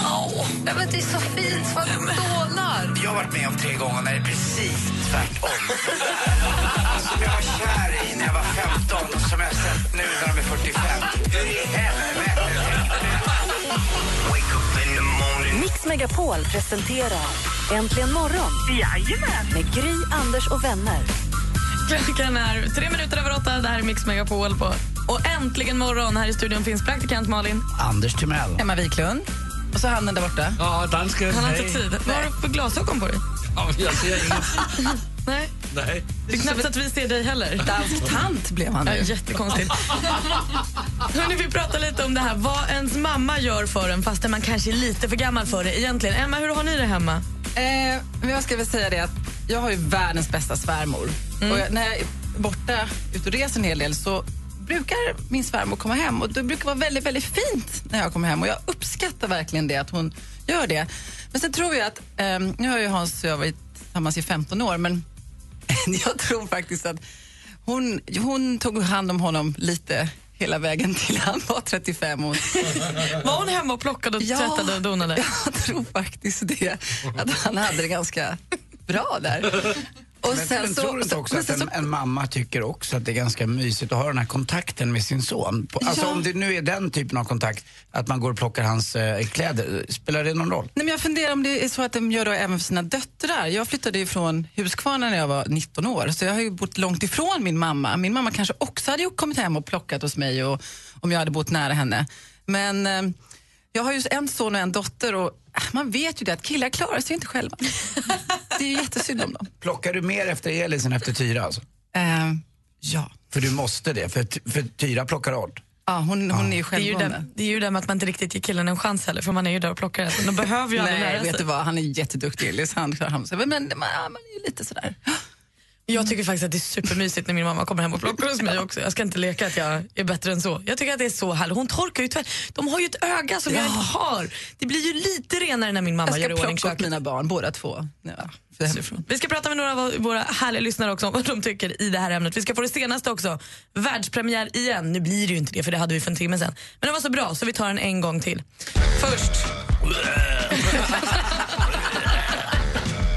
Åh, ja, men det är så fint, vad dånar. Jag har varit med om tre gånger när det är precis tvärtom. som jag var kär i när jag var 15 och som jag har sett nu när de är 45. Hur i helvete? Mix Megapol presenterar Äntligen morgon med Gry, Anders och vänner. Klockan är tre minuter över åtta. Det här är Mix Megapol. På. Och äntligen morgon. Här i studion finns praktikant Malin. Anders Timell. Emma Wiklund. Och så han där borta. Ja, dansken. Han har inte tid. Vad har du för glasögon på dig? Ja, jag ser inget. Nej. Nej. Det är knappt att vi ser dig heller. Dansk tant blev han Ja, nu. jättekonstigt. Hörrni, vi pratar lite om det här. Vad ens mamma gör för en fastän man kanske är lite för gammal för det egentligen. Emma, hur har ni det hemma? Eh, jag ska väl säga det att jag har ju världens bästa svärmor. Och jag, när jag är borta ute och reser en hel del så brukar min svärmor komma hem och det brukar vara väldigt, väldigt fint när jag kommer hem och jag uppskattar verkligen det att hon gör det. Men sen tror jag att, eh, nu har ju Hans och jag varit tillsammans i 15 år men jag tror faktiskt att hon, hon tog hand om honom lite hela vägen till han var 35 och Var hon hemma och plockade och Ja. tvättade och donade? Jag tror faktiskt det, att han hade det ganska bra där. Och Men, men tror du inte också men att sen en, så- en mamma tycker också att det är ganska mysigt att ha den här kontakten med sin son? Alltså Ja. om det nu är den typen av kontakt, att man går och plockar hans eh, kläder, spelar det någon roll? Nej, men jag funderar om det är så att de gör det även för sina döttrar. Jag flyttade ju från Huskvarna när jag var 19 år, så jag har ju bott långt ifrån min mamma. Min mamma kanske också hade kommit hem och plockat hos mig och, om jag hade bott nära henne. Men eh, jag har ju en son och en dotter och äh, man vet ju det att killar klarar sig inte själva. det är ju jättesynd om dem. Plockar du mer efter Elis än efter Tyra alltså? Eh, ja. För du måste det, för, för Tyra plockar hårt. Ja, hon, hon är ju Det är ju, självgående. det, det är ju det med att man inte riktigt ger killen en chans heller, för man är ju där och plockar. äten. De behöver ju aldrig Nej, lära vet sig. du vad, han är jätteduktig Elis. Han sig. Men, man, ja, man är ju lite sådär. Jag tycker faktiskt att det är supermysigt när min mamma kommer hem och plockar hos mig också. Jag ska inte leka att jag är bättre än så. Jag tycker att det är så härligt. Hon torkar ju tvätt. De har ju ett öga som jag inte har. Det blir ju lite renare när min mamma Jag gör ska i ordning plocka upp mina barn, båda två. Ja. Vi ska prata med några av våra härliga lyssnare också om vad de tycker i det här ämnet. Vi ska få det senaste också. Världspremiär igen. Nu blir det ju inte det för det hade vi för en timme sen. Men det var så bra så vi tar den en gång till. Först,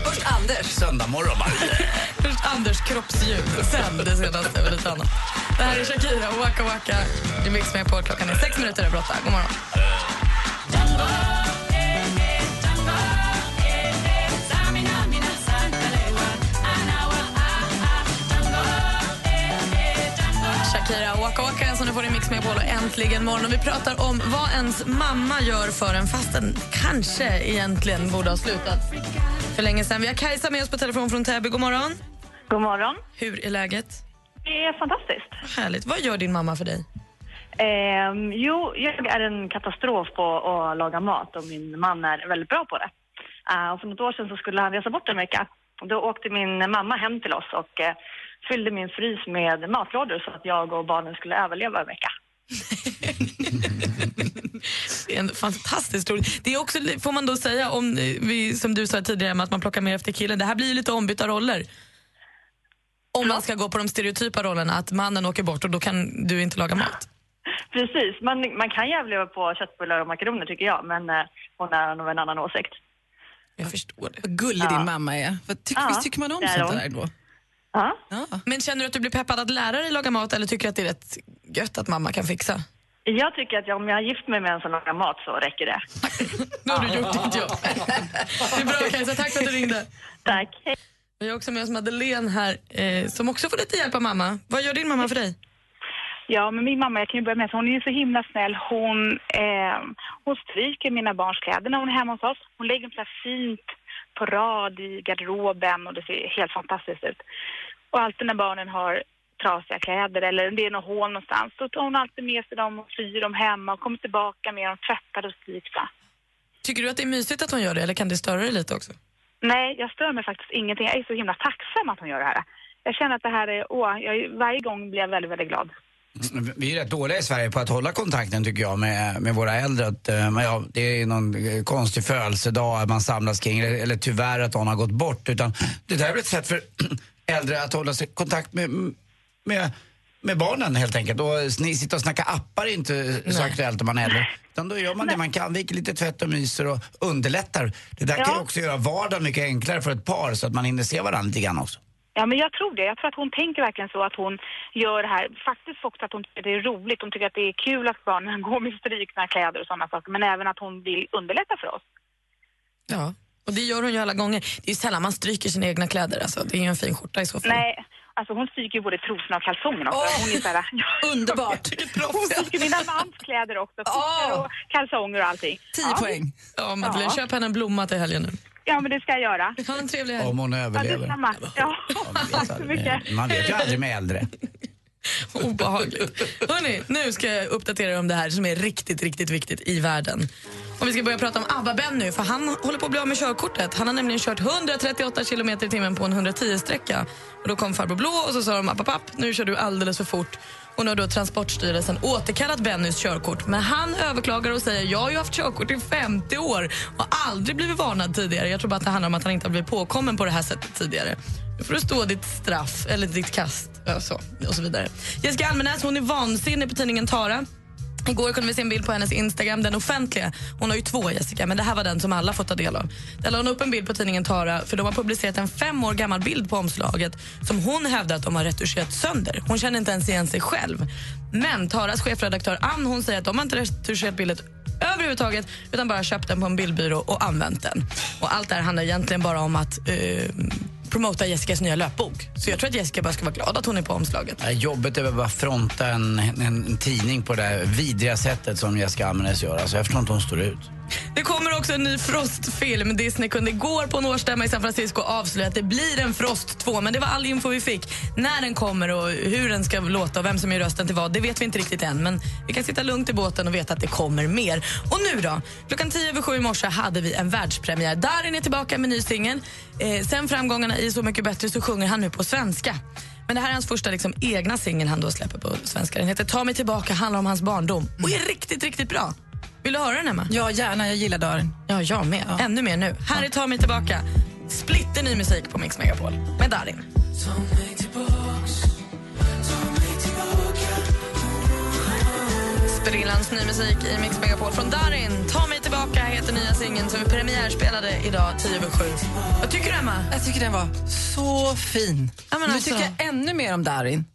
Först Anders. Söndag morgon bara. Anders kroppsljud, sen det senaste och lite annat. Det här är Shakira och Waka Waka Du Mix med på klockan är sex minuter över åtta. God morgon. Shakira och Waka Waka som du får i Mix med på och äntligen morgon. Och vi pratar om vad ens mamma gör för en fast den kanske egentligen borde ha slutat för länge sedan. Vi har Kajsa med oss på telefon från Täby. God morgon. God morgon. Hur är läget? Det är fantastiskt. Härligt. Vad gör din mamma för dig? Ehm, jo, jag är en katastrof på att laga mat och min man är väldigt bra på det. Uh, och för något år sedan så skulle han resa bort en vecka. Då åkte min mamma hem till oss och eh, fyllde min frys med matlådor så att jag och barnen skulle överleva en vecka. Det är en fantastisk rolig. Det är också, får man då säga, om eh, vi, som du sa tidigare, att man plockar mer efter killen. Det här blir ju lite ombytta roller. Om man ska gå på de stereotypa rollerna, att mannen åker bort och då kan du inte laga mat. Precis, man, man kan ju överleva på köttbullar och makaroner tycker jag, men eh, hon är av en annan åsikt. Jag förstår det. Vad gullig Ja. din mamma är. Vad tyck, Ja, visst tycker man om det sånt där då? Ja. Ja. Men känner du att du blir peppad att lära dig laga mat eller tycker du att det är rätt gött att mamma kan fixa? Jag tycker att om jag har gift mig med en som lagar mat så räcker det. Nu har du gjort ditt jobb. Det är bra Kajsa, tack för att du ringde. Tack. Vi har också med oss Madeleine här eh, som också får lite hjälp av mamma. Vad gör din mamma för dig? Ja, men min mamma, jag kan ju börja med, så hon är ju så himla snäll. Hon, eh, hon stryker mina barns kläder när hon är hemma hos oss. Hon lägger dem så här fint på rad i garderoben och det ser helt fantastiskt ut. Och alltid när barnen har trasiga kläder eller det är något hål någonstans, då tar hon alltid med sig dem och syr dem hemma och kommer tillbaka med dem tvättade och styrkta. Tycker du att det är mysigt att hon gör det eller kan det störa dig lite också? Nej, jag stör mig faktiskt ingenting. Jag är så himla tacksam att hon gör det här. Jag känner att det här är, åh, jag, varje gång blir jag väldigt, väldigt glad. Vi är rätt dåliga i Sverige på att hålla kontakten tycker jag med, med våra äldre. Att, eh, ja, det är någon eh, konstig födelsedag man samlas kring eller, eller tyvärr att någon har gått bort. Utan det där är väl ett sätt för äldre att hålla sig i kontakt med, med, med barnen helt enkelt. Och ni sitter och snackar appar är inte så Nej. aktuellt om man är äldre. Utan då gör man det man kan, viker lite tvätt och myser och underlättar. Det där kan Ja. ju också göra vardagen mycket enklare för ett par så att man hinner se varandra lite grann också. Ja, men jag tror det. Jag tror att hon tänker verkligen så att hon gör det här. Faktiskt också att hon tycker det är roligt. Hon tycker att det är kul att barnen går med strykna kläder och sådana saker. Men även att hon vill underlätta för oss. Ja. Och det gör hon ju alla gånger. Det är ju sällan man stryker sina egna kläder. Alltså. Det är ju en fin skjorta i så fall. Nej, alltså hon stryker ju både trosorna och kalsongerna också. hon är så här, Underbart! hon stryker mina mans kläder också. Skjortor och kalsonger och allting. Tio poäng. Ja, Madeleine, Ja. köp henne en blomma till helgen nu. Ja, men det ska jag göra. Ha en trevlig helg. Om hon Ja, överlever. detsamma. Ja, tack så mycket. Man vet ju aldrig med äldre. Obehagligt. Hörrni, nu ska jag uppdatera er om det här som är riktigt, riktigt viktigt i världen. Och vi ska börja prata om ABBA-Benny, för han håller på att bli av med körkortet. Han har nämligen kört 138 km i timmen på en 110-sträcka. Och då kom farbror Blå och så sa de app, app, app, nu kör du alldeles för fort. Och nu har då Transportstyrelsen återkallat Bennys körkort. Men han överklagar och säger jag har ju haft körkort i 50 år och aldrig blivit varnad tidigare. Jag tror bara att det handlar om att han inte har blivit påkommen på det här sättet tidigare. Nu får du stå ditt straff, eller ditt kast och så, och så vidare. Jessica Almenäs hon är vansinnig på tidningen Tara. Igår kunde vi se en bild på hennes Instagram, den offentliga. Hon har ju två Jessica, men det här var den som alla fått ta del av. Där la hon upp en bild på tidningen Tara för de har publicerat en fem år gammal bild på omslaget som hon hävdar att de har retuscherat sönder. Hon känner inte ens igen sig själv. Men Taras chefredaktör Ann hon säger att de har inte retuscherat bilden överhuvudtaget utan bara köpt den på en bildbyrå och använt den. Och allt det här handlar egentligen bara om att uh, promota Jessicas nya löpbok. Så jag tror att Jessica bara ska vara glad att hon är på omslaget. Nej, Jobbet är väl bara fronta en, en, en tidning på det här vidriga sättet som Jessica Almenäs gör. Alltså, jag förstår inte hur hon står ut. Det kommer också en ny Frost-film. Disney kunde igår på en årsstämma i San Francisco avslöja att det blir en Frost 2. Men det var all info vi fick. När den kommer och hur den ska låta och vem som gör rösten till vad, det vet vi inte riktigt än. Men vi kan sitta lugnt i båten och veta att det kommer mer. Och nu då? Klockan tio över sju i morse hade vi en världspremiär. Darin är tillbaka med ny singel. Eh, sen framgångarna i Så mycket bättre så sjunger han nu på svenska. Men det här är hans första liksom, egna singel han då släpper på svenska. Den heter Ta mig tillbaka, handlar om hans barndom och är riktigt, riktigt bra. Vill du höra den, Emma? Ja, gärna. Jag gillar Darin. Ja, jag med. Ännu mer nu. Här är Ta mig tillbaka. Splitter ny musik på Mix Megapol med Darin. Sprillans ny musik i Mix Megapol från Darin. Ta mig tillbaka heter nya singeln som vi premiärspelade idag 10 över 7. Vad tycker du, Emma? Jag tycker den var så fin. Ja, men nu alltså- tycker jag ännu mer om Darin.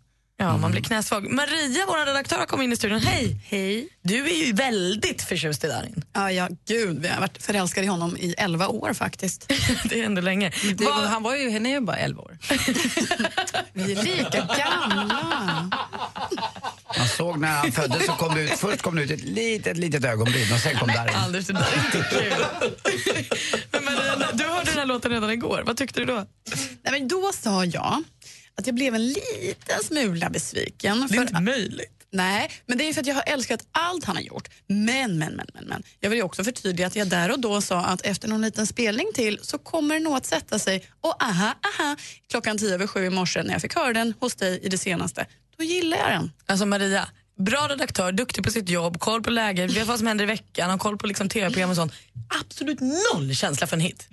Ja, man blir knäsvag. Maria, vår redaktör, har kommit in i studion. Hej! Hej. Du är ju väldigt förtjust i Darin. Ja, ja, gud, vi har varit förälskade i honom i 11 år faktiskt. det är ändå länge. Det, Han var ju, henne är ju bara 11 år. Vi är lika gamla. Man såg när han föddes så kom det ut, först kom det ut ett litet, litet ögonbryn och sen kom Darin. Anders, det där är inte kul. Men Maria, du hörde den här låten redan igår. Vad tyckte du då? Nej, men då sa jag att jag blev en liten smula besviken. Det är för inte möjligt. Nej, men det är för att jag har älskat allt han har gjort. Men, men, men, men, men. Jag vill ju också förtydliga att jag där och då sa att efter någon liten spelning till så kommer det nog att sätta sig och aha, aha, klockan tio över sju i morse när jag fick höra den hos dig i det senaste. Då gillar jag den. Alltså Maria, bra redaktör, duktig på sitt jobb, koll på läget, vet vad som händer i veckan, har koll på liksom tv-program och sånt. Absolut noll känsla för en hit.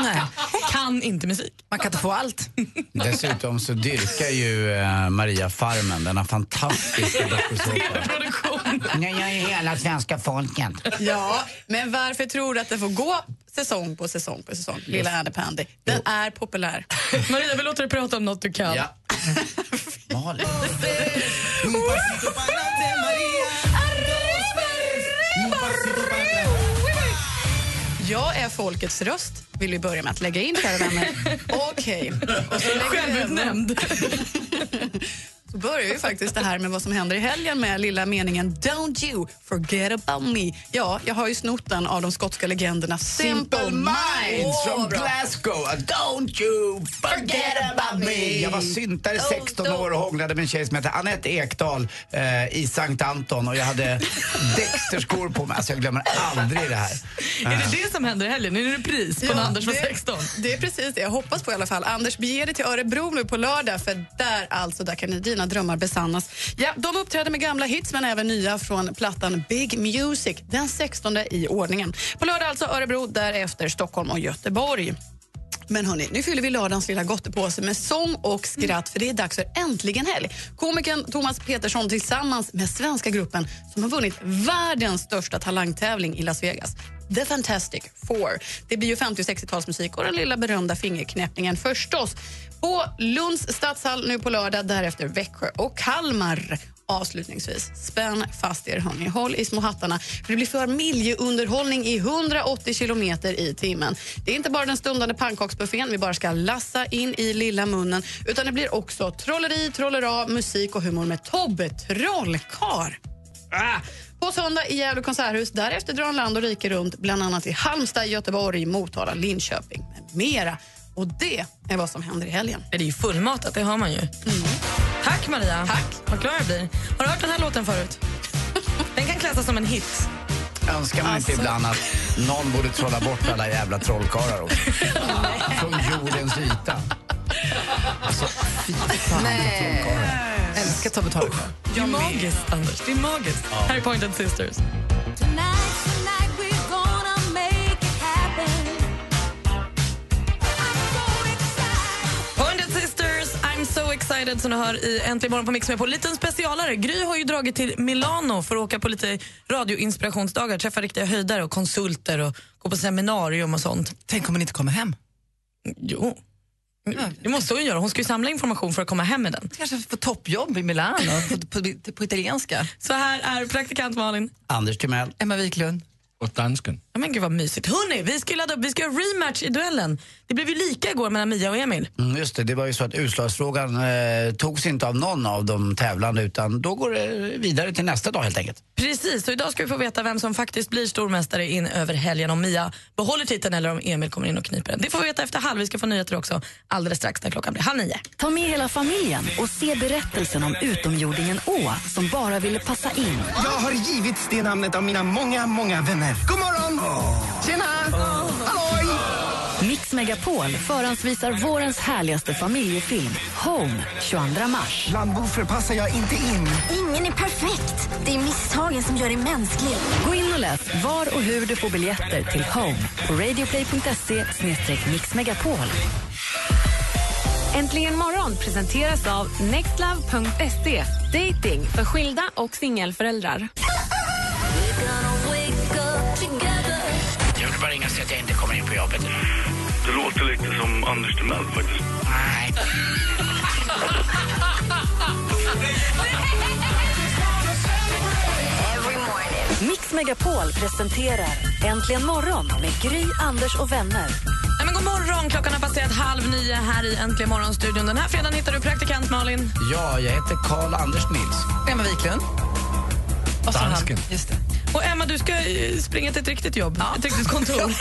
Nej. Kan inte musik. Man kan inte få allt. Dessutom så dyrkar ju eh, Maria Farmen, denna fantastiska dokusåpa. Nej, jag är hela svenska folket. Ja, men varför tror du att det får gå säsong på säsong på säsong? Lilla Andy Pandy. Den är populär. Maria, vi låter dig prata om något du kan. Ja. Malin. Jag är folkets röst, vill vi börja med att lägga in, kära vänner. Okej. Över- Självutnämnd. Så börjar ju faktiskt det här med vad som händer i helgen med lilla meningen Don't you forget about me. Ja, jag har ju snott den av de skotska legenderna Simple Minds Åh, från. Glasgow. Don't you forget about me. Jag var syntare 16 år och hånglade med en tjej som hette Anette Ekdahl eh, i Sankt Anton och jag hade Dexter-skor på mig. Alltså jag glömmer aldrig det här. Är det det som händer i helgen? Är det repris på när Anders var 16? Det är precis det jag hoppas på i alla fall. Anders, bege dig till Örebro nu på lördag för där alltså, där kan dina drömmar besannas. Ja, de uppträder med gamla hits men även nya från plattan Big Music, den 16 i ordningen. På lördag alltså Örebro, därefter Stockholm och Göteborg. Men hörni, nu fyller vi lördagens lilla gottepåse med sång och skratt för det är dags för Äntligen helg. Komikern Thomas Petersson tillsammans med svenska gruppen som har vunnit världens största talangtävling i Las Vegas. The Fantastic Four. Det blir ju 50 och 60-talsmusik och den lilla berömda fingerknäppningen förstås. På Lunds stadshall nu på lördag, därefter Växjö och Kalmar. Avslutningsvis, spänn fast er hörni. Håll i små hattarna för det blir familjeunderhållning i 180 kilometer i timmen. Det är inte bara den stundande pannkaksbuffén vi bara ska lassa in i lilla munnen utan det blir också trolleri, trollera, musik och humor med Tobbe Trollkar. Ah! På söndag i Gävle konserthus. Därefter drar han land och rike runt, bland annat i Halmstad, Göteborg, Motala, Linköping med mera. Och det är vad som händer i helgen. Det är ju fullmatat, det har man ju. Tack Maria. Tack. Vad glad jag blir. Har du hört den här låten förut? Den kan klassas som en hit. Önskar man Alltså. inte ibland att någon borde trolla bort alla jävla trollkarlar också. Från jordens yta. Alltså, fy fan vad trollkarlar. Älskar Tobbe Trollkarl. Det är magiskt, Anders. Det är magiskt. Här är Pointed Sisters. Pointed so excited som du hör i Äntligen morgon på Mix med på liten specialare. Gry har ju dragit till Milano för att åka på lite radioinspirationsdagar, träffa riktiga höjdare och konsulter och gå på seminarium och sånt. Tänk om hon inte kommer hem. Jo. Det måste hon göra. Hon ska ju samla information för att komma hem med den. Kanske få toppjobb i Milano på, på, på italienska. Så här är praktikant Malin. Anders Timell. Emma Wiklund. Och dansken. Ja, men gud vad mysigt. Hörrni, vi ska ladda upp. Vi ska göra rematch i duellen. Det blev ju lika igår mellan Mia och Emil. Mm, just det, det var ju så att utslagsfrågan eh, togs inte av någon av de tävlande utan då går det vidare till nästa dag helt enkelt. Precis, så idag ska vi få veta vem som faktiskt blir stormästare in över helgen. Om Mia behåller titeln eller om Emil kommer in och kniper den. Det får vi veta efter halv. Vi ska få nyheter också alldeles strax när klockan blir halv nio. Ta med hela familjen och se berättelsen om utomjordingen Å som bara ville passa in. Jag har givits det namnet av mina många, många vänner. God morgon! Tjena! Halloj! Mix Megapol förhandsvisar vårens härligaste familjefilm Home 22 mars. Bland boffer passar jag inte in. Ingen är perfekt. Det är misstagen som gör dig mänsklig. Gå in och läs var och hur du får biljetter till Home på radioplay.se mixmegapol. Äntligen morgon presenteras av nextlove.se. Dating för skilda och singelföräldrar. Vill bara ringa säga att jag inte kommer in på jobbet. Det låter lite som Anders Timell faktiskt. Nej. Mix Megapol presenterar Äntligen morgon med Gry, Anders och vänner. Nej, men god morgon, klockan har passerat halv nio här i Äntligen morgonstudion. Den här fredagen hittar du praktikant Malin. Ja, jag heter Karl Anders Nils. Emma Wiklund. Och så han. Dansken. Just det. Och Emma, du ska eh, springa till ett riktigt jobb, ett riktigt kontor.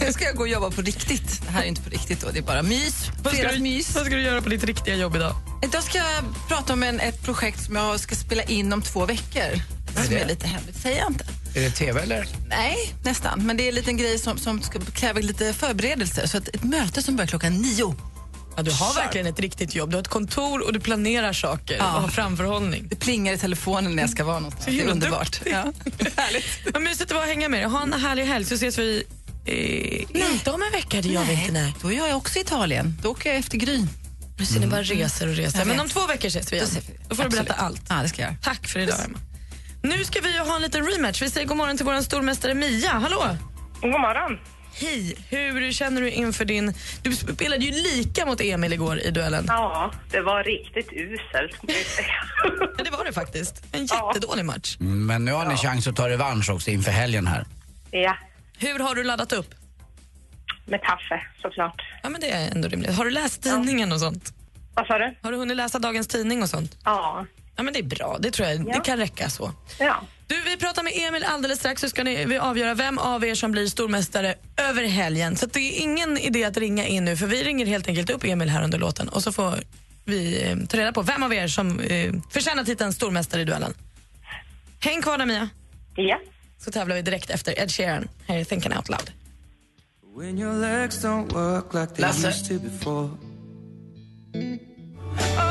Nu ska jag gå och jobba på riktigt. Det här är inte på riktigt då, det är bara mys. vad, ska du, Fredagsmys. vad ska du göra på ditt riktiga jobb idag? Idag ska jag prata om en, ett projekt som jag ska spela in om två veckor. Som det? är lite hemligt, säger jag inte. Är det tv eller? Nej, nästan. Men det är en liten grej som, som ska kräva lite förberedelser. Så att ett möte som börjar klockan nio. Ja, du har verkligen ett riktigt jobb. Du har ett kontor och du planerar saker Ja. och har framförhållning. Det plingar i telefonen när jag ska vara någonstans. Det är underbart. Ja. Vad mysigt det var att hänga med dig. Ha en härlig helg så ses vi eh, inte om en vecka. Det gör vi inte. Nej. Då är jag också i Italien. Då åker jag efter Gryn. Du ser, ni bara reser och reser. Men om två veckor ses vi igen. Då vi. Då får du berätta Absolut. allt. Ja, det ska jag. Tack för idag, Emma. Nu ska vi ju ha en liten rematch. Vi säger god morgon till vår stormästare Mia. Hallå! God morgon. Hej! Hur känner du inför din... Du spelade ju lika mot Emil igår i duellen. Ja, det var riktigt uselt. Ja, det var det faktiskt. En jättedålig match. Mm, Men nu har ni chans att ta revansch också inför helgen här. ja, Hur har du laddat upp? med kaffe såklart. Ja, men det är ändå rimligt. Har du läst tidningen och sånt? Vad sa du? Har du hunnit läsa dagens tidning och sånt? Ja. Ja, men det är bra. Det tror jag. Ja. Det kan räcka så. Ja. Du, vi pratar med Emil alldeles strax så ska ni vi avgöra vem av er som blir stormästare över helgen. Så det är ingen idé att ringa in nu för vi ringer helt enkelt upp Emil här under låten och så får vi eh, ta reda på vem av er som eh, förtjänar titeln stormästare i duellen. Häng kvar där Mia. Ja. Så tävlar vi direkt efter Ed Sheeran. Här är Thinking Out Loud. When your legs don't work like they Lasse. used to before. Oh,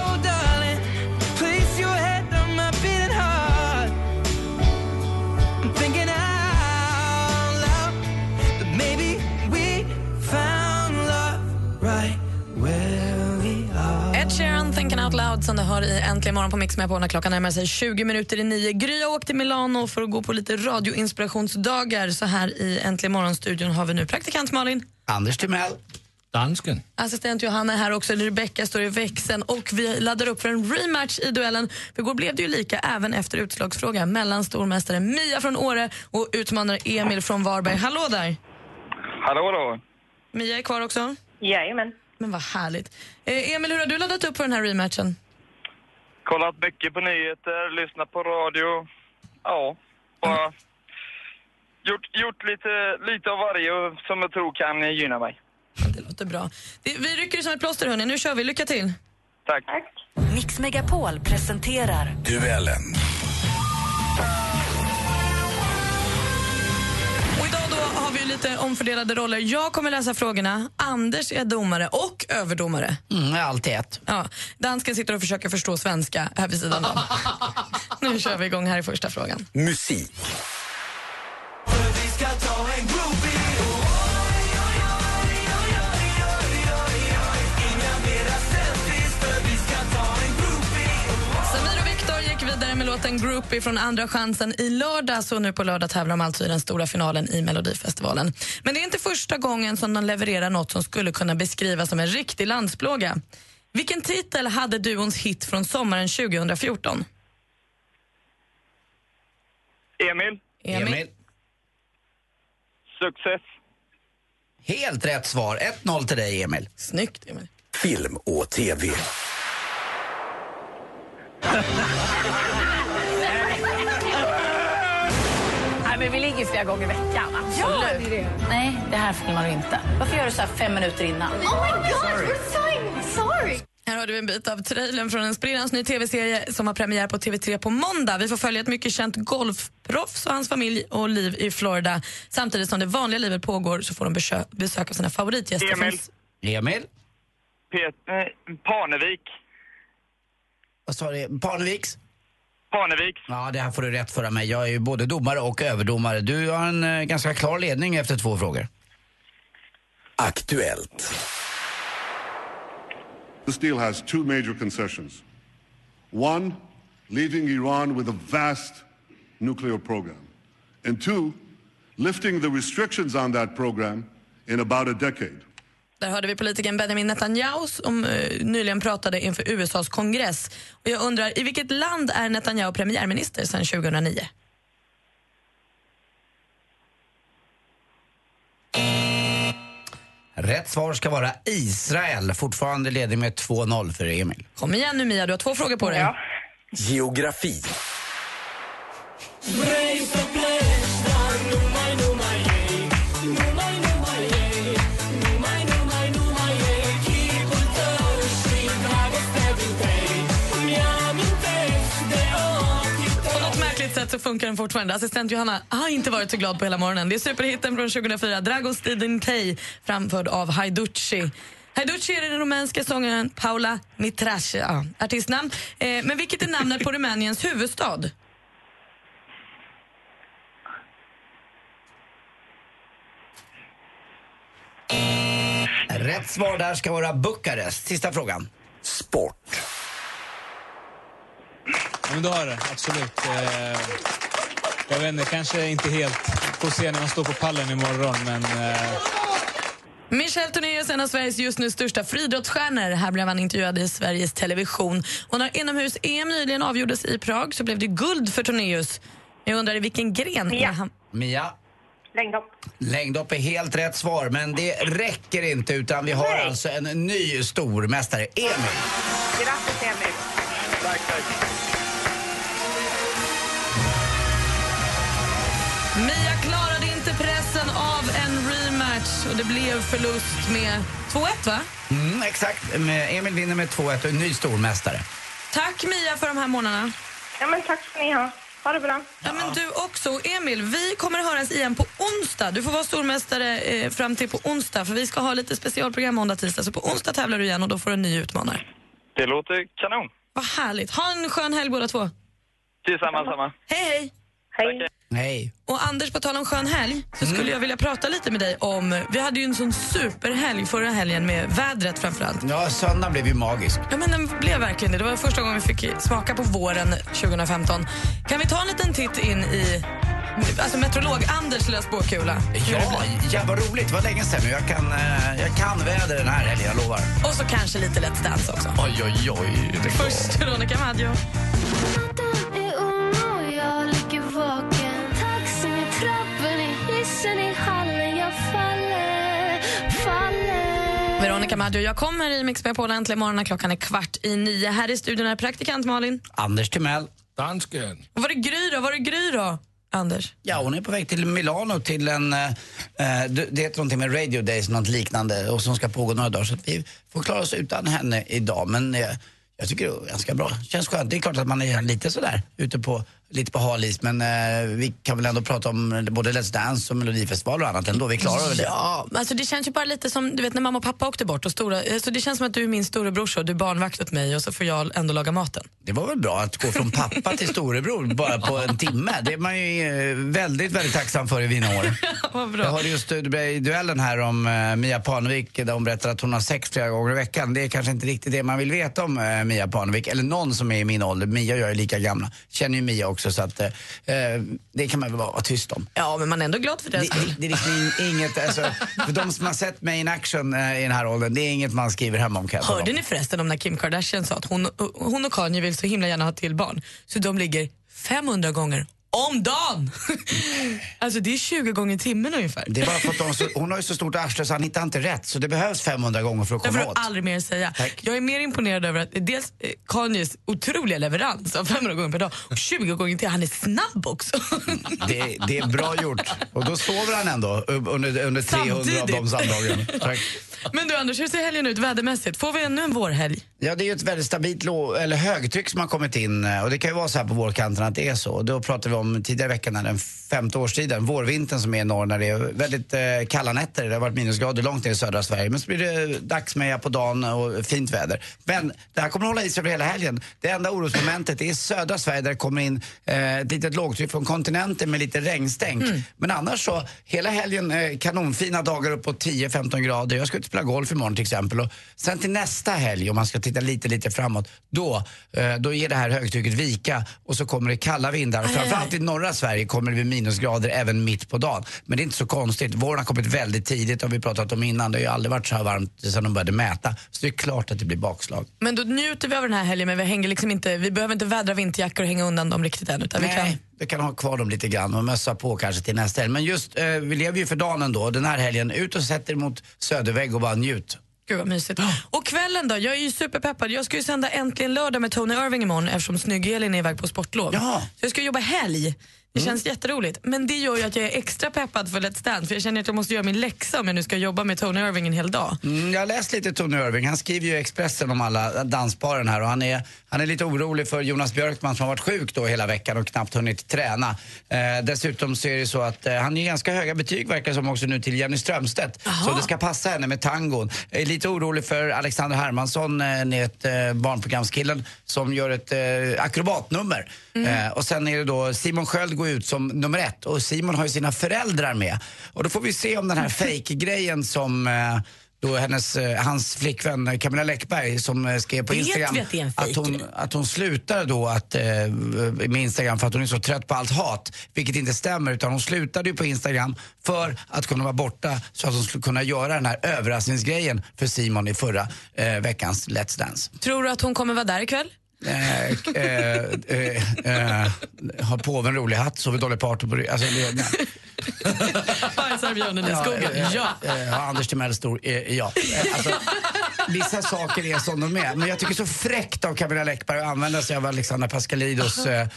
Thinking Out Loud som du hör i Äntligen morgon på Mix med på när klockan närmar sig 20 minuter i nio. Gry har åkt till Milano för att gå på lite radioinspirationsdagar. Så här i Äntligen morgon-studion har vi nu praktikant Malin. Anders Timell. Dansken. Assistent Johanna är här också, Rebecca står i växeln och vi laddar upp för en rematch i duellen. För igår blev det ju lika även efter utslagsfrågan mellan stormästare Mia från Åre och utmanare Emil från Varberg. Hallå där! Hallå då. Mia är kvar också? Jajamän. Men vad härligt. Eh, Emil, hur har du laddat upp för den här rematchen? Kollat mycket på nyheter, lyssnat på radio. Ja, bara gjort, gjort lite, lite av varje som jag tror kan gynna mig. Det låter bra. Vi rycker som ett plåster hörni. Nu kör vi. Lycka till! Tack. Mix Megapol presenterar Duellen. Har vi lite omfördelade roller. Jag kommer läsa frågorna, Anders är domare och överdomare. Mm, allt i ett. Ja, dansken sitter och försöker förstå svenska här vid sidan om. nu kör vi igång här i första frågan. Musik. Vidare med låten Groupie från Andra chansen i lördags och nu på lördag tävlar de alltså i den stora finalen i Melodifestivalen. Men det är inte första gången som de levererar något som skulle kunna beskrivas som en riktig landsplåga. Vilken titel hade duons hit från sommaren 2014? Emil, Emil. success. Helt rätt svar. 1-0 till dig, Emil. Snyggt, Emil. Film och TV. Nej, men vi ligger flera gånger i veckan. Absolut. det? Nej, det här filmar du inte. Varför gör du så här fem minuter innan? Oh my god, we're sorry! Sorry! Här har du en bit av trailern från en sprillans ny tv-serie som har premiär på TV3 på måndag. Vi får följa ett mycket känt golfproffs och hans familj och liv i Florida. Samtidigt som det vanliga livet pågår så får de besö- besök av sina favoritgäster. Emil. Emil? Pet, eh, Parnevik. Vad sa du? Parneviks? Parnevik. Ja, det här får du rätt för mig. Jag är ju både domare och överdomare. Du har en eh, ganska klar ledning efter två frågor. Aktuellt. This deal has two major concessions. One, leaving Iran with a vast nuclear program. And two, lifting the restrictions on that program in about a decade. Där hörde vi politikern Benjamin Netanyahu som eh, nyligen pratade inför USAs kongress. Och jag undrar, i vilket land är Netanyahu premiärminister sedan 2009? Rätt svar ska vara Israel. Fortfarande ledning med 2-0 för Emil. Kom igen nu Mia, du har två frågor på dig. Geografi. På så funkar den fortfarande. Assistent Johanna har inte varit så glad på hela morgonen. Det är superhitten från 2004, Dragos Didintei, framförd av Haiducci. Haiducci är den rumänska sångaren Paula Mitrache, ja, artistnamn. Eh, men vilket är namnet på Rumäniens huvudstad? Rätt svar där ska vara Bukarest. Sista frågan. Sport. Ja, men du har det, absolut. Eh, jag vet inte, kanske inte helt. Får se när man står på pallen imorgon, men... Eh, Michel Tornéus är en av Sveriges just nu största friidrottsstjärnor. Här blev han intervjuad i Sveriges Television. Och när inomhus-EM nyligen avgjordes i Prag så blev det guld för Tornéus. Jag undrar i vilken gren är han? Mia? Längdhopp. Längdhopp är helt rätt svar, men det räcker inte utan vi har Nej. alltså en ny stormästare, Emil. Grattis, Emil. Tack, tack. Och det blev förlust med 2-1 va? Mm, exakt, Emil vinner med 2-1 och är ny stormästare. Tack Mia för de här månaderna. Ja, men tack ska ni ha. Ha det bra. Ja, men du också. Emil, vi kommer höras igen på onsdag. Du får vara stormästare eh, fram till på onsdag för vi ska ha lite specialprogram måndag, tisdag. Så på onsdag tävlar du igen och då får du en ny utmanare. Det låter kanon. Vad härligt. Ha en skön helg båda två. Detsamma, samma. Hej, hej. Hej. Hej. Och Anders, på tal om skön helg, så skulle jag vilja prata lite med dig om... Vi hade ju en sån superhelg förra helgen med vädret framförallt. Ja, söndagen blev ju magisk. Ja, men den blev verkligen det. Det var första gången vi fick smaka på våren 2015. Kan vi ta en liten titt in i alltså meteorolog Anders lilla spåkula? Ja, vad roligt. Det var länge sedan nu. Jag kan, eh, jag kan väder den här helgen, jag lovar. Och så kanske lite Let's Dance också. Oj, oj, oj. Först Veronica Maggio. Veronica Maggio, jag kommer i Mix Megapol äntligen morgon när klockan är kvart i nio. Här i studion är praktikant Malin. Anders Timell. Dansken. Och var är Gry då? Var är Gry då, Anders? Ja, hon är på väg till Milano till en, eh, eh, det det heter någonting med Radio Days, något liknande, och som ska pågå några dagar. Så att vi får klara oss utan henne idag. Men eh, jag tycker det är ganska bra. Känns skönt. Det är klart att man är lite sådär ute på, lite på hal is. Men eh, vi kan väl ändå prata om både Let's Dance och Melodifestival och annat ändå. Vi klarar väl det. Ja, alltså det känns ju bara lite som du vet när mamma och pappa åkte bort. Och stora, alltså det känns som att du är min storebrorsa och du är barnvakt åt mig och så får jag ändå laga maten. Det var väl bra att gå från pappa till storebror bara på en timme. Det är man ju eh, väldigt, väldigt tacksam för i mina år. Vad bra. Jag hörde just eh, i duellen här om eh, Mia Parnevik där hon berättar att hon har sex flera gånger i veckan. Det är kanske inte riktigt det man vill veta om eh, Mia Parnevik, eller någon som är i min ålder. Mia och jag är lika gamla. Känner ju Mia också så att eh, eh, det kan man väl bara vara tyst om. Ja, men man är ändå glad för det. Det, det, det är liksom in- inget, alltså, för de som har sett mig in action eh, i den här åldern, det är inget man skriver hemma om kan jag tala om. Hörde ni förresten om när Kim Kardashian sa att hon, hon och Kanye vill så himla gärna ha till barn så de ligger 500 gånger om dagen! alltså det är 20 gånger timmen ungefär. Det är bara för att de, så, hon har ju så stort arsle så han hittar inte rätt. Så det behövs 500 gånger för att Det får komma du åt. aldrig mer säga. Jag är mer imponerad över att dels eh, Kanyes otroliga leverans av 500 gånger per dag och 20 gånger till. Han är snabb också. Det, det är bra gjort. Och då sover han ändå under, under 300 av de Samtidigt. samdagarna. Tack. Men du Anders, hur ser helgen ut vädermässigt? Får vi ännu en vårhelg? Ja, det är ju ett väldigt stabilt eller högtryck som har kommit in eh, och det kan ju vara så här på vårkanten att det är så. Då pratade vi om tidigare veckan, när den femte årstiden, vårvintern som är i norr när det är väldigt eh, kalla nätter. Det har varit minusgrader långt ner i södra Sverige. Men så blir det dagsmeja på dagen och fint väder. Men det här kommer att hålla i sig över hela helgen. Det enda orosmomentet är södra Sverige där det kommer in eh, ett litet lågtryck från kontinenten med lite regnstänk. Men annars så, hela helgen eh, kanonfina dagar uppåt 10-15 grader. Jag och spela golf imorgon till exempel. Och sen till nästa helg, om man ska titta lite, lite framåt, då, eh, då ger det här högtrycket vika och så kommer det kalla vindar. Och framförallt i norra Sverige kommer det bli minusgrader även mitt på dagen. Men det är inte så konstigt. Våren har kommit väldigt tidigt, har vi pratat om innan. Det har ju aldrig varit så här varmt sedan de började mäta. Så det är klart att det blir bakslag. Men då njuter vi av den här helgen men vi, hänger liksom inte, vi behöver inte vädra vinterjackor och hänga undan dem riktigt än. Utan vi kan... Vi kan ha kvar dem lite grann och mössa på kanske till nästa helg. Men just, eh, vi lever ju för dagen ändå. Den här helgen, ut och sätt er mot södervägg och bara njut. Gud vad mysigt. Och kvällen då? Jag är ju superpeppad. Jag ska ju sända Äntligen lördag med Tony Irving imorgon eftersom Snygg-Elin är iväg på sportlov. Så jag ska jobba helg. Det känns jätteroligt. Men det gör ju att jag är extra peppad för Let's Dance för jag känner att jag måste göra min läxa om jag nu ska jobba med Tony Irving en hel dag. Mm, jag har läst lite Tony Irving. Han skriver ju Expressen om alla dansparen här och han är, han är lite orolig för Jonas Björkman som har varit sjuk då hela veckan och knappt hunnit träna. Eh, dessutom så är det så att eh, han ger ganska höga betyg verkar som också nu till Jenny Strömstedt. Så det ska passa henne med tangon. Jag är lite orolig för Alexander Hermansson, eh, ni vet, eh, barnprogramskillen som gör ett eh, akrobatnummer. Eh, och sen är det då Simon Sköld går ut som nummer ett och Simon har ju sina föräldrar med. Och då får vi se om den här fake-grejen som eh, då hennes, eh, hans flickvän Camilla Läckberg som eh, skrev på Vet Instagram vi att att hon, att hon slutade då att, eh, med Instagram för att hon är så trött på allt hat. Vilket inte stämmer utan hon slutade ju på Instagram för att kunna vara borta så att hon skulle kunna göra den här överraskningsgrejen för Simon i förra eh, veckans Let's Dance. Tror du att hon kommer vara där ikväll? Eh, eh, eh, har påven rolig hatt, sover Dolly Parton på rygg. Alltså. Bajsar björnen i Ja, skogen? Ja. Har Anders Timell stor? Ja. Alltså, vissa saker är som de är. Men jag tycker så fräckt av Camilla Läckberg att använda sig av Alexandra Pascalidous eh,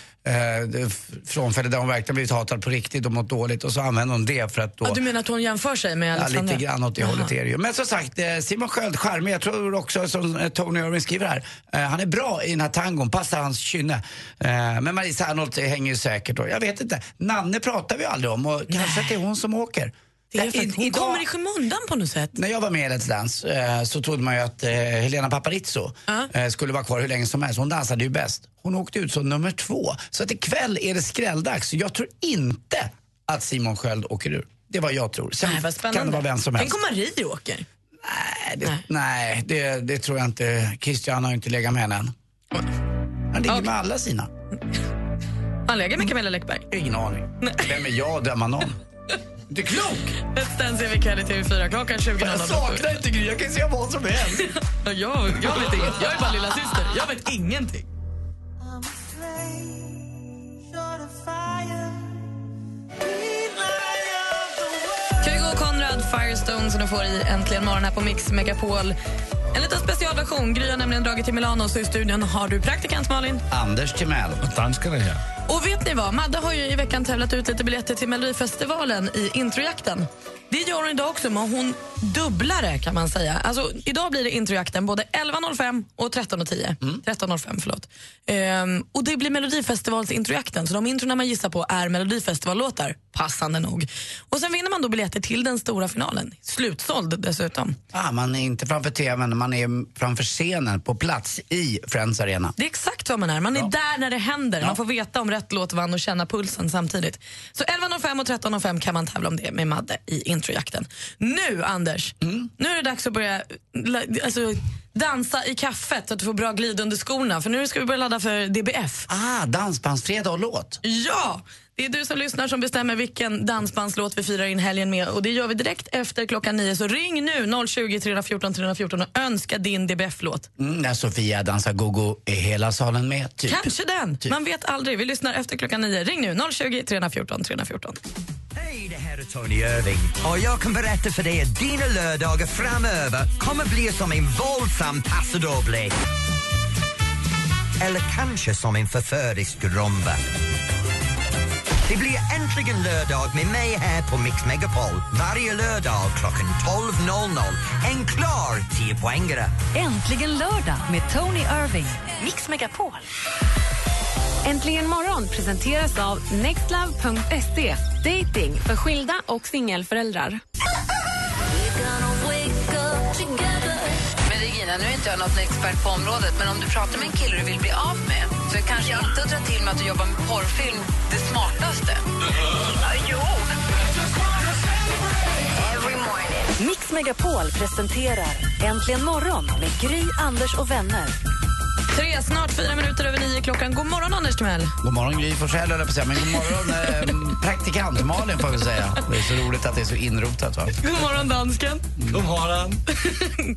f- frånfälle där hon verkligen blivit hatad på riktigt och mått dåligt. Och så använder hon det för att då... Ja, du menar att hon jämför sig med Ja, Alexandra? lite grann åt det Jaha. hållet är det ju. Men som sagt, Simon Sköld, charmig. Jag tror också som Tony Irving skriver här, han är bra i den här tangon, passar hans kynne. Eh, Men Marie Serneholt hänger ju säkert och jag vet inte. Nanne pratar vi aldrig om och kanske att det är hon som åker. Det för hon hon kom- kommer i skymundan på något sätt. När jag var med i Let's Dance eh, så trodde man ju att eh, Helena Paparizou eh, skulle vara kvar hur länge som helst. Hon dansade ju bäst. Hon åkte ut som nummer två. Så att ikväll är det skrälldags. Jag tror inte att Simon Sköld åker ur. Det är vad jag tror. Sen Nej, vad kan det vara vem som helst. Tänk om Marie åker. Nej, det, nej det, det tror jag inte. Christian har inte legat med henne än. Han ligger med alla sina. Han lägger med Camilla Läckberg. Ingen aning. Vem är jag att döma någon? Du är klok! Let's Dance är vi kväll i TV4 klockan 20.00. Jag saknar inte Gry, jag kan säga vad som helst. Ja, jag, jag vet inget. Jag är bara lilla syster. Jag vet ingenting. Kygo och Konrad, Firestone som du får i Äntligen morgon här på Mix Megapol. En liten specialversion. Gry har nämligen dragit till Milano så i studion har du praktikant Malin. Anders Timell. Och danskarna här. Och vet ni vad? Madde har ju i veckan tävlat ut lite biljetter till Melodifestivalen i introjakten. Det gör hon idag också, men hon dubblar det kan man säga. Alltså, idag blir det introjakten både 11.05 och 13.10. 13.05, förlåt. Ehm, och det blir Melodifestivals introjakten, så de introna man gissar på är Melodifestivallåtar, passande nog. Och sen vinner man då biljetter till den stora finalen. Slutsåld dessutom. Ah, man är inte framför tvn, man är framför scenen på plats i Friends Arena. Det är exakt vad man är. Man är där när det händer. Man får veta om rätt låt vann och känna pulsen samtidigt. Så 11.05 och 13.05 kan man tävla om det med Madde i introjakten. Nu, Anders, nu är det dags att börja alltså, dansa i kaffet så att du får bra glid under skorna. För nu ska vi börja ladda för DBF. Ah, Dansbandsfredag och låt. Ja! Det är du som lyssnar som bestämmer vilken dansbandslåt vi firar in helgen med. Och Det gör vi direkt efter klockan nio. Så ring nu 020 314 314 och önska din DBF-låt. Mm, när Sofia dansar gogo är hela salen med, typ. Kanske den. Man vet aldrig. Vi lyssnar efter klockan nio. Ring nu 020 314 314. Hej, det här är Tony Irving och jag kan berätta för dig att dina lördagar framöver kommer bli som en våldsam paso doble. Eller kanske som en förförisk rumba. Det blir äntligen lördag med mig här på Mix Megapol varje lördag klockan 12.00. En klar 10-poängare. Äntligen lördag med Tony Irving. Mix Megapol. Äntligen morgon presenteras av nextlove.se. Dating för skilda och singelföräldrar. Men Regina, nu är inte jag något expert på området, men om du pratar med en kille du vill bli av med så är kanske inte att dra till med att du jobbar med porrfilm det smartaste. jo. Mix Megapol presenterar Äntligen morgon med Gry, Anders och vänner. Tre, snart fyra minuter över nio klockan. God morgon, Anders Timell. God morgon Gry Forssell höll jag på att säga, men god morgon eh, praktikant Malin får jag väl säga. Det är så roligt att det är så inrotat va? God morgon, dansken. God morgon.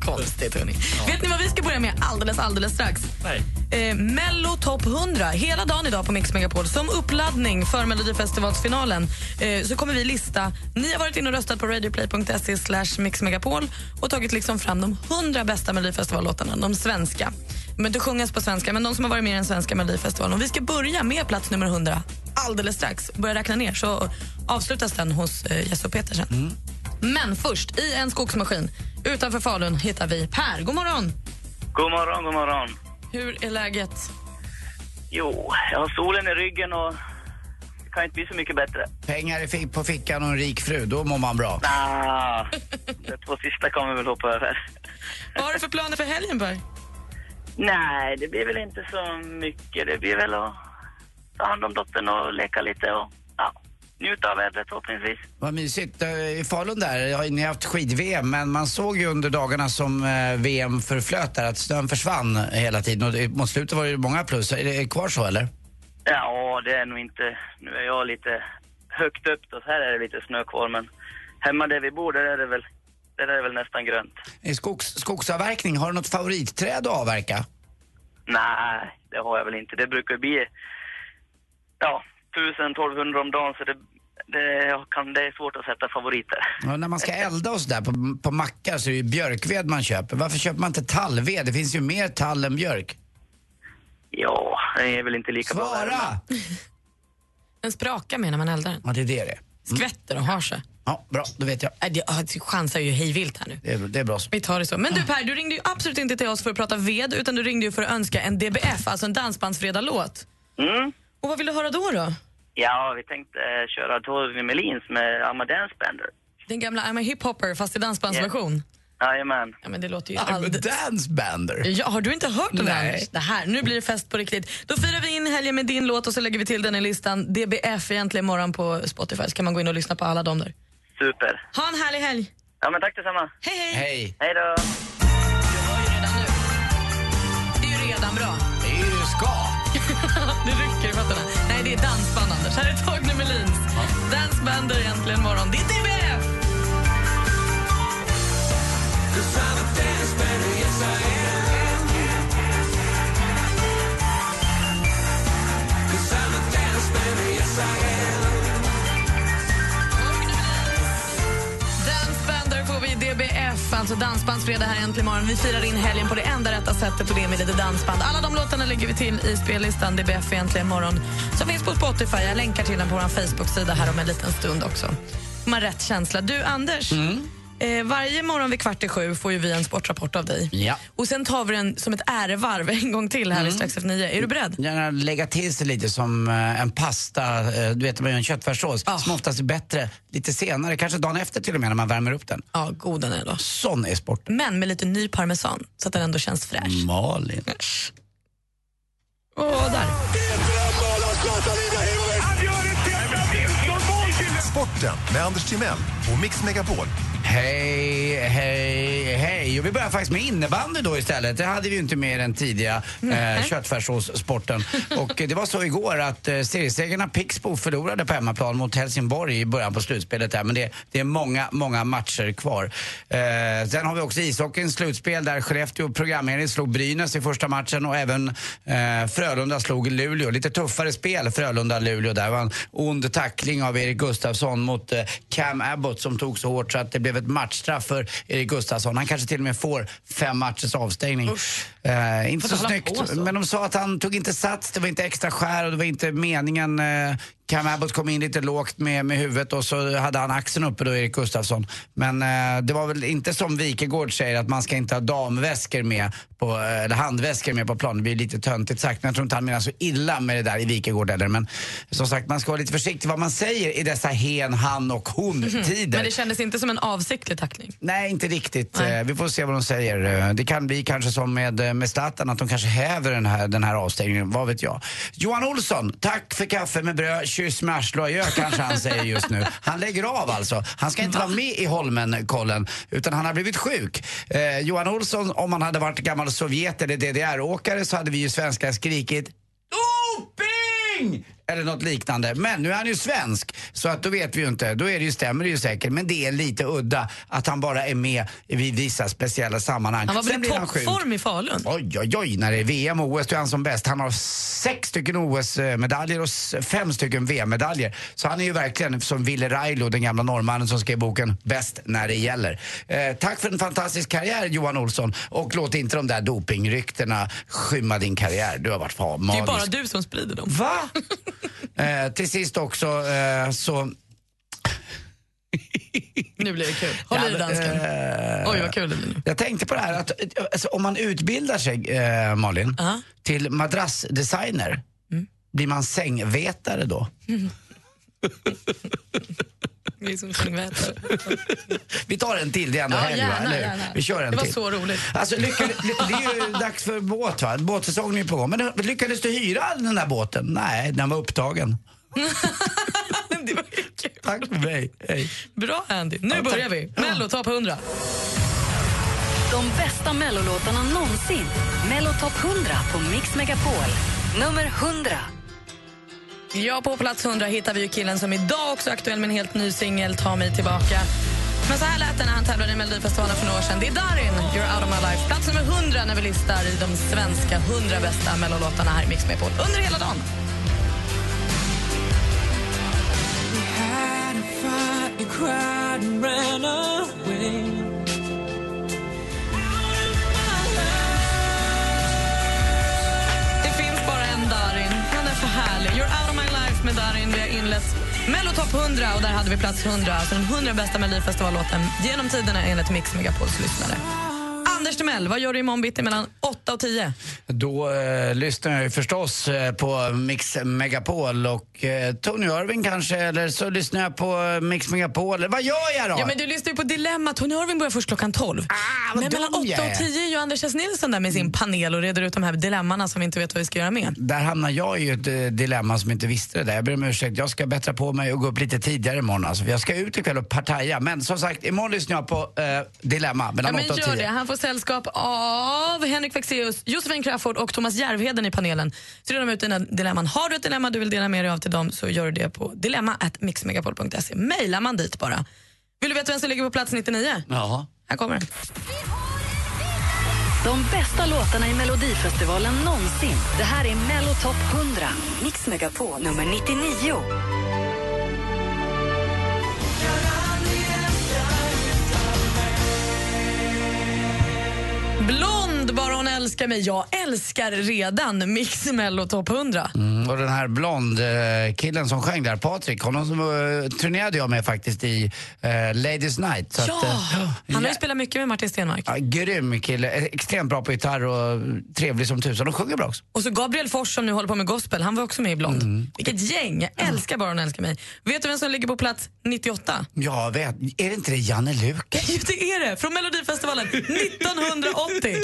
Konstigt, hörni. Vet ni vad vi ska börja med alldeles, alldeles strax? Nej. Eh, Mello Top 100, hela dagen idag på Mix Megapol. Som uppladdning för Melodifestivalsfinalen eh, så kommer vi lista... Ni har varit inne och röstat på radioplay.se slash mixmegapol och tagit liksom fram de 100 bästa Melodifestivallåtarna, de svenska. Behöver inte sjungas på svenska, men de som har varit med i den svenska Melodifestivalen. Och vi ska börja med plats nummer 100 alldeles strax. Börja räkna ner så avslutas den hos eh, Jesse och Petersen. Men först, i en skogsmaskin utanför Falun hittar vi Per. God morgon! God morgon, god morgon. Hur är läget? Jo, jag har solen i ryggen och det kan inte bli så mycket bättre. Pengar i fick på fickan och en rik fru, då mår man bra. Ah, de två sista kommer vi väl hoppa över. Vad har du för planer för helgen, Per? Nej, det blir väl inte så mycket. Det blir väl att ta hand om dottern och leka lite och ja, njuta av vädret förhoppningsvis. Vad mysigt. Eh, I Falun där har ni haft skid-VM, men man såg ju under dagarna som eh, VM förflöt där att snön försvann hela tiden och mot slutet var det många plus. Är det kvar så eller? Ja, det är nog inte... Nu är jag lite högt upp då, så här är det lite snö kvar men hemma där vi bor där är det väl, där är det väl nästan grönt. I skogs, skogsavverkning, har du något favoritträd att avverka? Nej, det har jag väl inte. Det brukar bli ja, 1000-1200 om dagen så det, det, kan, det är svårt att sätta favoriter. Ja, när man ska elda och sådär på, på mackar så är det ju björkved man köper. Varför köper man inte tallved? Det finns ju mer tall än björk. Ja, det är väl inte lika bra. Svara! En spraka med när man eldar den. Ja, det är det det är. Skvätter och har sig. Ja, bra, då vet jag. Äh, det- ja, det chansar ju hejvilt här nu. Det är, det är bra. Vi tar det så. Men du Per, du ringde ju absolut inte till oss för att prata ved utan du ringde ju för att önska en DBF, alltså en dansbandsfredag-låt. Mm. Och vad vill du höra då? då? Ja, vi tänkte eh, köra Torgny Melins med I'm a Dance Bender. Den gamla I'm a hiphopper fast i dansbandsversion. Jajamän. Ja, men det låter ju I'm a alldeles... dance bander. Ja, har du inte hört den Nej. Det här, nu blir det fest på riktigt. Då firar vi in helgen med din låt och så lägger vi till den i listan. DBF egentligen imorgon på Spotify så kan man gå in och lyssna på alla dem där. Super. Ha en härlig helg! Ja, men tack detsamma. Hej, hej! Hej. Hej då. Det är ju redan bra. Det är ju det ska. det rycker i fötterna. Nej, det är dansband, Anders. Här är Torgny Melins. Dansbander egentligen imorgon. Det är DBF! Dansbander Alltså Dansbandsfredag här äntligen imorgon. Vi firar in helgen på det enda rätta sättet och det är med lite dansband. Alla de låtarna lägger vi till i spellistan DBF äntligen imorgon som finns på Spotify. Jag länkar till den på vår Facebook-sida här om en liten stund också. Man rätt känsla. Du, Anders. Mm. Eh, varje morgon vid kvart i sju får ju vi en sportrapport av dig. Ja. Och Sen tar vi den som ett ärevarv en gång till här vid strax efter nio. Är du beredd? Gärna lägga till sig lite som eh, en pasta, eh, du vet man gör en köttfärssås, som oftast är bättre lite senare, kanske dagen efter till och med när man värmer upp den. Ja, god den är då. Sån är sport. Men med lite ny parmesan så att den ändå känns fräsch. Malin. Åh, där. Sporten med Anders Timell och Mix Megapol. Hej, hej, hej. Och vi börjar faktiskt med innebandy då istället. Det hade vi ju inte med i den tidiga eh, köttfärssåssporten. Och eh, det var så igår att eh, seriesegrarna Pixbo förlorade på hemmaplan mot Helsingborg i början på slutspelet där. Men det, det är många, många matcher kvar. Eh, sen har vi också ishockeyns slutspel där Skellefteå programenligt slog Brynäs i första matchen och även eh, Frölunda slog Luleå. Lite tuffare spel Frölunda-Luleå där. Det var en ond tackling av Erik Gustafsson mot eh, Cam Abbott som tog så hårt så att det blev ett matchstraff för Erik Gustafsson. Han kanske till och med får fem matchers avstängning. Eh, inte så snyggt. Men de sa att han tog inte sats, det var inte extra skär och det var inte meningen. Eh, Cam Abbott kom in lite lågt med, med huvudet och så hade han axeln uppe då, Erik Gustafsson. Men eh, det var väl inte som Wikegård säger att man ska inte ha damväskor med, på, eh, eller handväskor med på plan. Det blir lite töntigt sagt, men jag tror inte han menar så illa med det där i Wikegård heller. Men som sagt, man ska vara lite försiktig vad man säger i dessa hen, han och hon-tider. Mhm. Men det kändes inte som en avsiktlig tackling. Nej, inte riktigt. Eh, Vi får se vad de säger. Eh, Det kan bli kanske som med, med Zlatan, att de kanske häver den här, den här avstängningen. Vad vet jag. Johan Olsson, tack för kaffe med bröd, kyss med arsle och adjö kanske han säger just nu. Han lägger av alltså. Han ska inte vara med i Holmenkollen, utan han har blivit sjuk. Eh, Johan Olsson, om han hade varit gammal Sovjet eller DDR-åkare så hade vi ju svenskar skrikit Doping! Eller något liknande. Men nu är han ju svensk, så att då vet vi ju inte. Då är det ju, stämmer det ju säkert. Men det är lite udda att han bara är med i vissa speciella sammanhang. Han var väl i toppform i Falun? Oj, oj, oj. När det är VM och OS då är han som bäst. Han har sex stycken OS-medaljer och fem stycken VM-medaljer. Så han är ju verkligen som Ville Railo, den gamla norrmannen som skrev boken Bäst när det gäller. Eh, tack för en fantastisk karriär Johan Olsson. Och låt inte de där dopingryktena skymma din karriär. Du har varit fa- Det är magisk. bara du som sprider dem. Va? Eh, till sist också eh, så... Nu blir det kul. Håll Ja, i dansken. eh, Oj, vad kul det blir nu. Jag tänkte på det här att eh, alltså, om man utbildar sig, eh, Malin, till madrassdesigner, Mm. blir man sängvetare då? Vi är som sängvätare. Vi tar en till, det är ändå Ja, helg gärna, va? Gärna. Vi kör en Det var till. så roligt. Alltså, lyckades, det är ju dags för båt va? Båtsäsongen är på gång. Men lyckades du hyra den där båten? Nej, den var upptagen. det var ju kul. Tack för mig. Hej. Bra Andy. Nu Ja, börjar vi. Mello topp 100. De bästa mellolåtarna någonsin. Mello Top 100 på Mix Megapol. Nummer 100. Ja, på plats 100 hittar vi ju killen som idag också är aktuell med en helt ny singel, Ta mig tillbaka. Men så här lät det när han tävlade i Melodifestivalen för några år sedan. Det är Darin, You're out of my life. Plats nummer 100 när vi listar i de svenska 100 bästa mellolåtarna här i Mix Megapol under hela dagen. Det of Darin. Vi har inlett Mello Top 100 och där hade vi plats 100. Alltså den 100 bästa Melodifestivallåten genom tiderna enligt Mix Megapols lyssnare. Anders Timell, vad gör du imorgon bitti mellan 8 och 10? Då eh, lyssnar jag ju förstås eh, på Mix Megapol och eh, Tony Irving kanske, eller så lyssnar jag på eh, Mix Megapol. Eller vad gör jag då? Ja, men du lyssnar ju på Dilemma. Tony Irving börjar först klockan 12. vad men mellan dum 8 jag är. och 10 är ju Anders S. Nilsson där med sin panel och reder ut de här dilemmana som vi inte vet vad vi ska göra med. Där hamnar jag i ett eh, dilemma som inte visste det där. Jag ber om ursäkt, jag ska bättra på mig och gå upp lite tidigare imorgon. Alltså, jag ska ut ikväll och partaja. Men som sagt, imorgon lyssnar jag på eh, Dilemma Ja, mellan men 8 och gör 10. det. Han får sällskap av Henrik Fexeus, Josefin Crafoord och Thomas Järvheden i panelen. Så de ut dina dilemman. Har du ett dilemma du vill dela med dig av till dem så gör du det på dilemma.mixmegapol.se. Mailar man dit bara. Vill du veta vem som ligger på plats 99? Jaha. Här kommer den. De bästa låtarna i Melodifestivalen någonsin. Det här är Mello Top 100. Mix Megapol nummer 99. Blond, bara hon älskar mig. Jag älskar redan Mix Mello Top 100. Mm, och den här blond eh, killen som sjöng där, Patrik, honom som, eh, turnerade jag med faktiskt i eh, Ladies Night. Ja, att, eh, han har ju spelat mycket med Martin Stenmark. Ja, grym kille, extremt bra på gitarr och trevlig som tusan och sjunger bra också. Och så Gabriel Fors som nu håller på med gospel, han var också med i Blond. Mm. Vilket gäng! Jag älskar bara hon älskar mig. Vet du vem som ligger på plats 98? Jag vet, är det inte det Janne Lukas? Jo, det är det! Från Melodifestivalen 1980.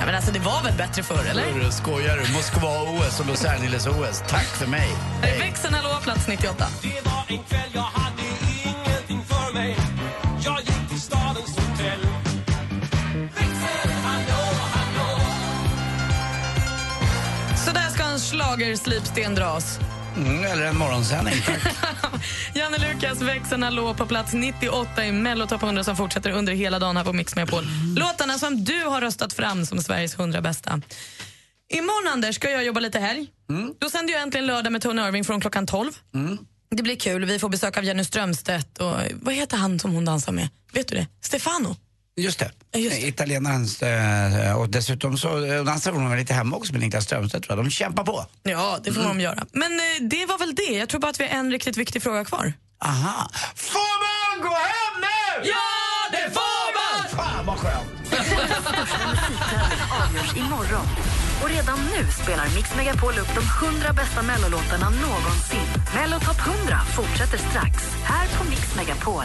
Ja, men alltså, det var väl bättre förr, eller? Skojar du? Moskva-OS och Los Angeles-OS. Tack för mig. Här är Växeln Hallå, plats 98. Det var en kväll jag hade ingenting för mig Jag gick till stadens hotell Växel, hallå, hallå Så där ska en schlagerslipsten dras. Mm, eller en morgonsändning, tack. Janne Lukas, Växeln Hallå på plats 98 i Mello Top 100 som fortsätter under hela dagen här på Mix Megapol. Låtarna som du har röstat fram som Sveriges 100 bästa. Imorgon, Anders, ska jag jobba lite helg. Då sänder jag äntligen lördag med Tony Irving från klockan 12. Det blir kul. Vi får besök av Jenny Strömstedt och vad heter han som hon dansar med? Vet du det? Stefano. Just det. Italienaren. eh, Och dessutom så eh, dansar hon lite hemma också med Niklas Strömstedt. tror jag. De kämpar på. Ja, det får de göra. Men eh, det var väl det. Jag tror bara att vi har en riktigt viktig fråga kvar. Aha. Får man gå hem nu? Ja, det får man! Fan vad skönt. avgörs imorgon. Och redan nu spelar Mix Megapol upp de 100 bästa mellolåtarna någonsin. Mello Top 100 fortsätter strax, här på Mix Megapol.